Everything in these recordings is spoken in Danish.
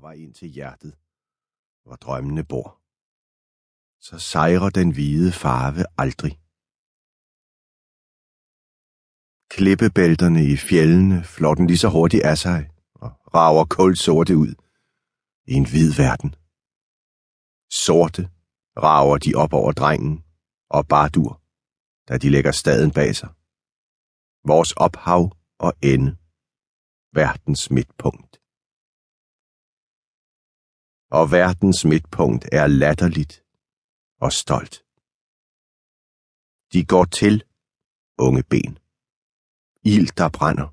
på vej ind til hjertet, hvor drømmene bor. Så sejrer den hvide farve aldrig. Klippebælterne i fjellene flår den lige så hurtigt af sig og rager kulsorte ud i en hvid verden. Sorte rager de op over drengen og Bardur, da de lægger staden bag sig. Vores ophav og ende. Verdens midtpunkt. Og verdens midtpunkt er latterligt og stolt. De går til, unge ben. Ild, der brænder.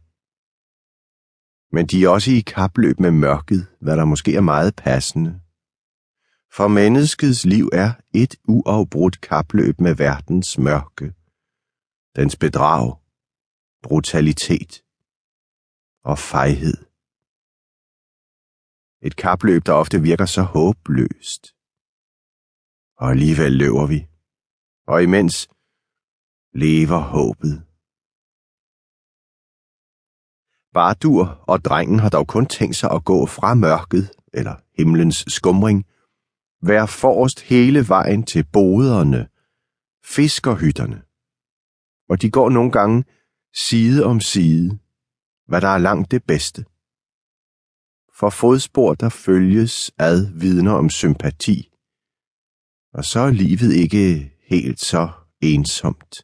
Men de er også i kapløb med mørket, hvad der måske er meget passende. For menneskets liv er et uafbrudt kapløb med verdens mørke, dens bedrag, brutalitet og fejhed. Et kapløb, der ofte virker så håbløst. Og alligevel løber vi. Og imens lever håbet. Bardur og drengen har dog kun tænkt sig at gå fra mørket, eller himlens skumring, være forrest hele vejen til boderne, fiskerhytterne. Og de går nogle gange side om side, hvad der er langt det bedste. For fodspor, der følges ad, vidner om sympati. Og så er livet ikke helt så ensomt.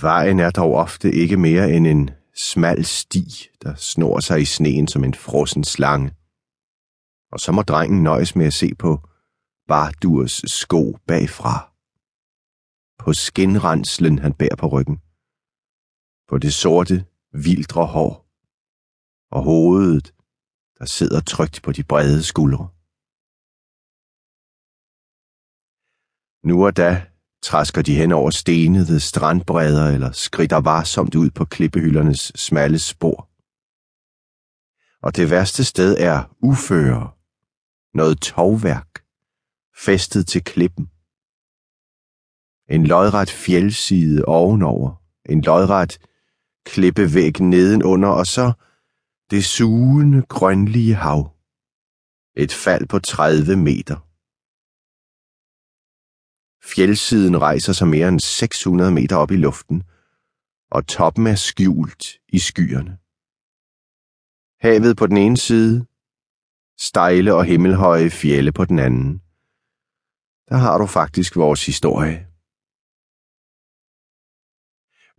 Vejen er dog ofte ikke mere end en smal sti, der snor sig i sneen som en frossen slange og så må drengen nøjes med at se på Bardurs sko bagfra. På skinrenslen, han bærer på ryggen. På det sorte, vildre hår. Og hovedet, der sidder trygt på de brede skuldre. Nu og da træsker de hen over stenede strandbredder eller skrider varsomt ud på klippehyldernes smalle spor. Og det værste sted er uføre, noget tovværk, festet til klippen. En lodret fjeldside ovenover, en lodret klippevæg nedenunder, og så det sugende grønlige hav. Et fald på 30 meter. Fjeldsiden rejser sig mere end 600 meter op i luften, og toppen er skjult i skyerne. Havet på den ene side, stejle og himmelhøje fjelle på den anden. Der har du faktisk vores historie.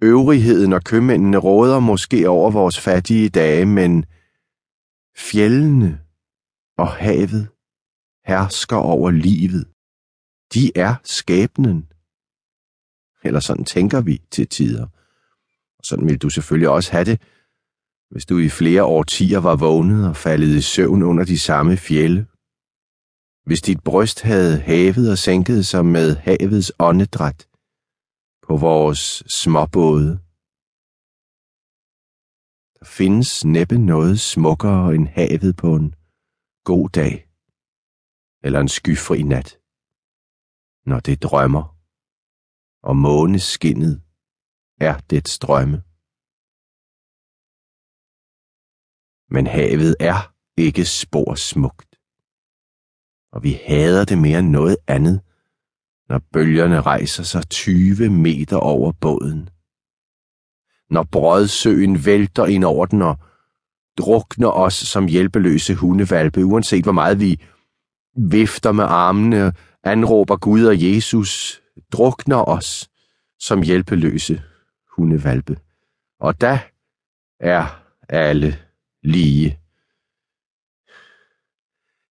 Øvrigheden og købmændene råder måske over vores fattige dage, men fjellene og havet hersker over livet. De er skæbnen. Eller sådan tænker vi til tider. Og sådan vil du selvfølgelig også have det, hvis du i flere årtier var vågnet og faldet i søvn under de samme fjelle. Hvis dit bryst havde hævet og sænket sig med havets åndedræt på vores småbåde. Der findes næppe noget smukkere end havet på en god dag eller en skyfri nat, når det drømmer, og måneskinnet er det strømme. Men havet er ikke spor smukt. Og vi hader det mere end noget andet, når bølgerne rejser sig 20 meter over båden. Når brødsøen vælter ind over den og drukner os som hjælpeløse hundevalpe, uanset hvor meget vi vifter med armene, anråber Gud og Jesus, drukner os som hjælpeløse hundevalpe. Og da er alle lige.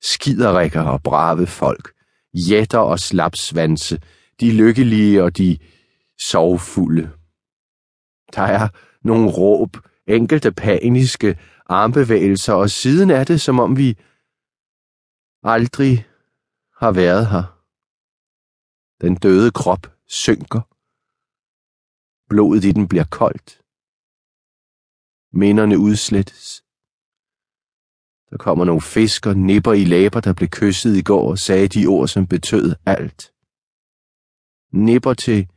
Skiderikker og brave folk, jætter og slapsvanse, de lykkelige og de sovfulde. Der er nogle råb, enkelte paniske armbevægelser, og siden er det, som om vi aldrig har været her. Den døde krop synker. Blodet i den bliver koldt. Minderne udslettes. Der kommer nogle fisker, nipper i læber, der blev kysset i går og sagde de ord, som betød alt. Nipper til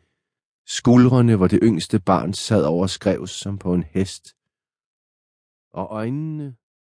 skuldrene, hvor det yngste barn sad over skrevs som på en hest. Og øjnene